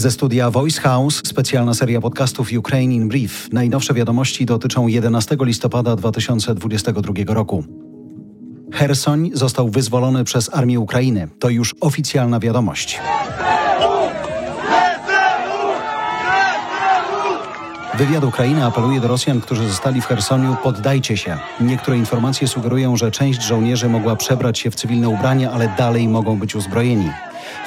Ze studia Voice House specjalna seria podcastów Ukraine in Brief. Najnowsze wiadomości dotyczą 11 listopada 2022 roku. Hersoń został wyzwolony przez armię Ukrainy. To już oficjalna wiadomość. Wywiad Ukrainy apeluje do Rosjan, którzy zostali w Chersoniu, poddajcie się. Niektóre informacje sugerują, że część żołnierzy mogła przebrać się w cywilne ubrania, ale dalej mogą być uzbrojeni.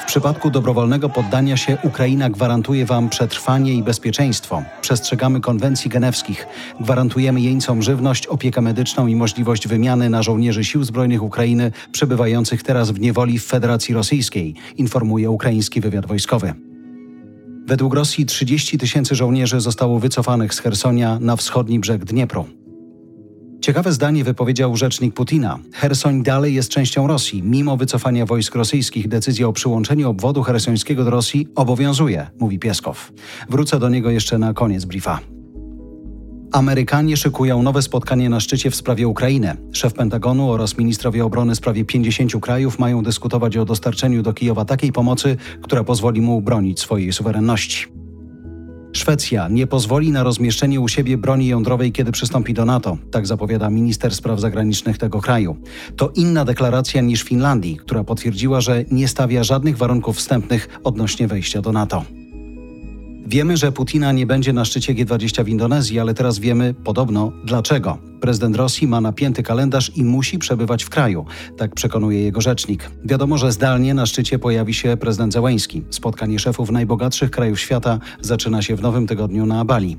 W przypadku dobrowolnego poddania się Ukraina gwarantuje wam przetrwanie i bezpieczeństwo. Przestrzegamy konwencji genewskich. Gwarantujemy jeńcom żywność, opiekę medyczną i możliwość wymiany na żołnierzy sił zbrojnych Ukrainy przebywających teraz w niewoli w Federacji Rosyjskiej, informuje ukraiński wywiad wojskowy. Według Rosji 30 tysięcy żołnierzy zostało wycofanych z Hersonia na wschodni brzeg Dniepru. Ciekawe zdanie wypowiedział rzecznik Putina. Hersoń dalej jest częścią Rosji. Mimo wycofania wojsk rosyjskich decyzja o przyłączeniu obwodu hersońskiego do Rosji obowiązuje, mówi Pieskow. Wrócę do niego jeszcze na koniec briefa. Amerykanie szykują nowe spotkanie na szczycie w sprawie Ukrainy. Szef Pentagonu oraz ministrowie obrony z prawie 50 krajów mają dyskutować o dostarczeniu do Kijowa takiej pomocy, która pozwoli mu bronić swojej suwerenności. Szwecja nie pozwoli na rozmieszczenie u siebie broni jądrowej, kiedy przystąpi do NATO, tak zapowiada minister spraw zagranicznych tego kraju. To inna deklaracja niż Finlandii, która potwierdziła, że nie stawia żadnych warunków wstępnych odnośnie wejścia do NATO. Wiemy, że Putina nie będzie na szczycie G20 w Indonezji, ale teraz wiemy podobno dlaczego. Prezydent Rosji ma napięty kalendarz i musi przebywać w kraju, tak przekonuje jego rzecznik. Wiadomo, że zdalnie na szczycie pojawi się prezydent Zełęński. Spotkanie szefów najbogatszych krajów świata zaczyna się w nowym tygodniu na Bali.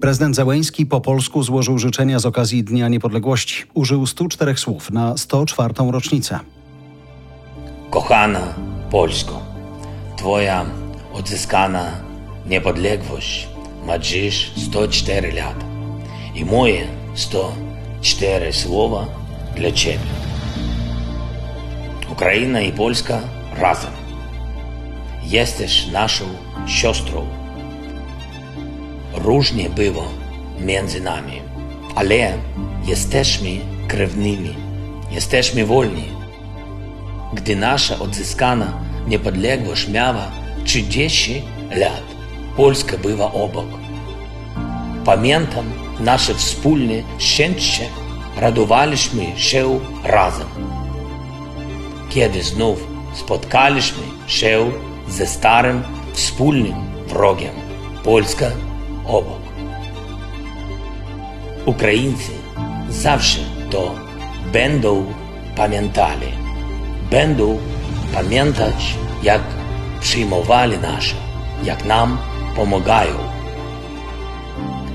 Prezydent Zełęński po polsku złożył życzenia z okazji Dnia Niepodległości. Użył 104 słów na 104. rocznicę. Kochana Polsko, Twoja odzyskana niepodległość ma dziś 104 lata. I moje 104 słowa dla Ciebie. Ukraina i Polska razem. Jesteś naszą siostrą. Różnie było między nami, ale jesteśmy krewnymi. Jesteśmy wolni. Gdy nasza odzyskana niepodległość miała 30 lat, Polska była obok. Pamiętam nasze wspólne szczęście, radowaliśmy się razem. Kiedy znów spotkaliśmy się ze starym wspólnym wrogiem, Polska obok. Ukraińcy zawsze to będą pamiętali. Będą pamiętać, jak przyjmowali nasze, jak nam pomagają.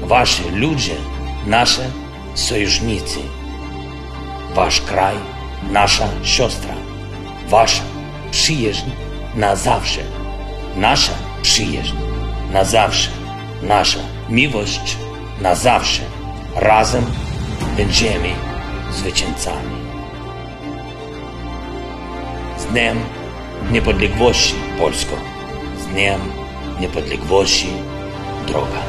Wasi ludzie, nasze sojusznicy. Wasz kraj, nasza siostra. Wasza przyjaźń na zawsze. Nasza przyjaźń na zawsze. Nasza miłość na zawsze. Razem będziemy zwycięzcami. Z dniem niepodległości Polsko. Z dniem niepodległości droga.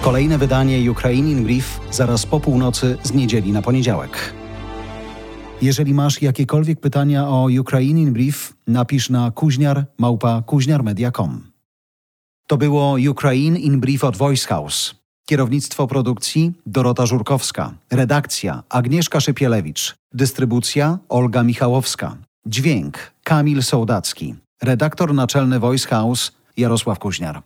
Kolejne wydanie Ukraine in Brief zaraz po północy z niedzieli na poniedziałek. Jeżeli masz jakiekolwiek pytania o Ukraine in Brief, napisz na kuźniar małpa kuźniarmedia.com. To było Ukraine in Brief od Voice House. Kierownictwo produkcji Dorota Żurkowska. Redakcja Agnieszka Szypielewicz. Dystrybucja Olga Michałowska. Dźwięk Kamil Sołdacki. Redaktor naczelny Voice House Jarosław Kuźniar.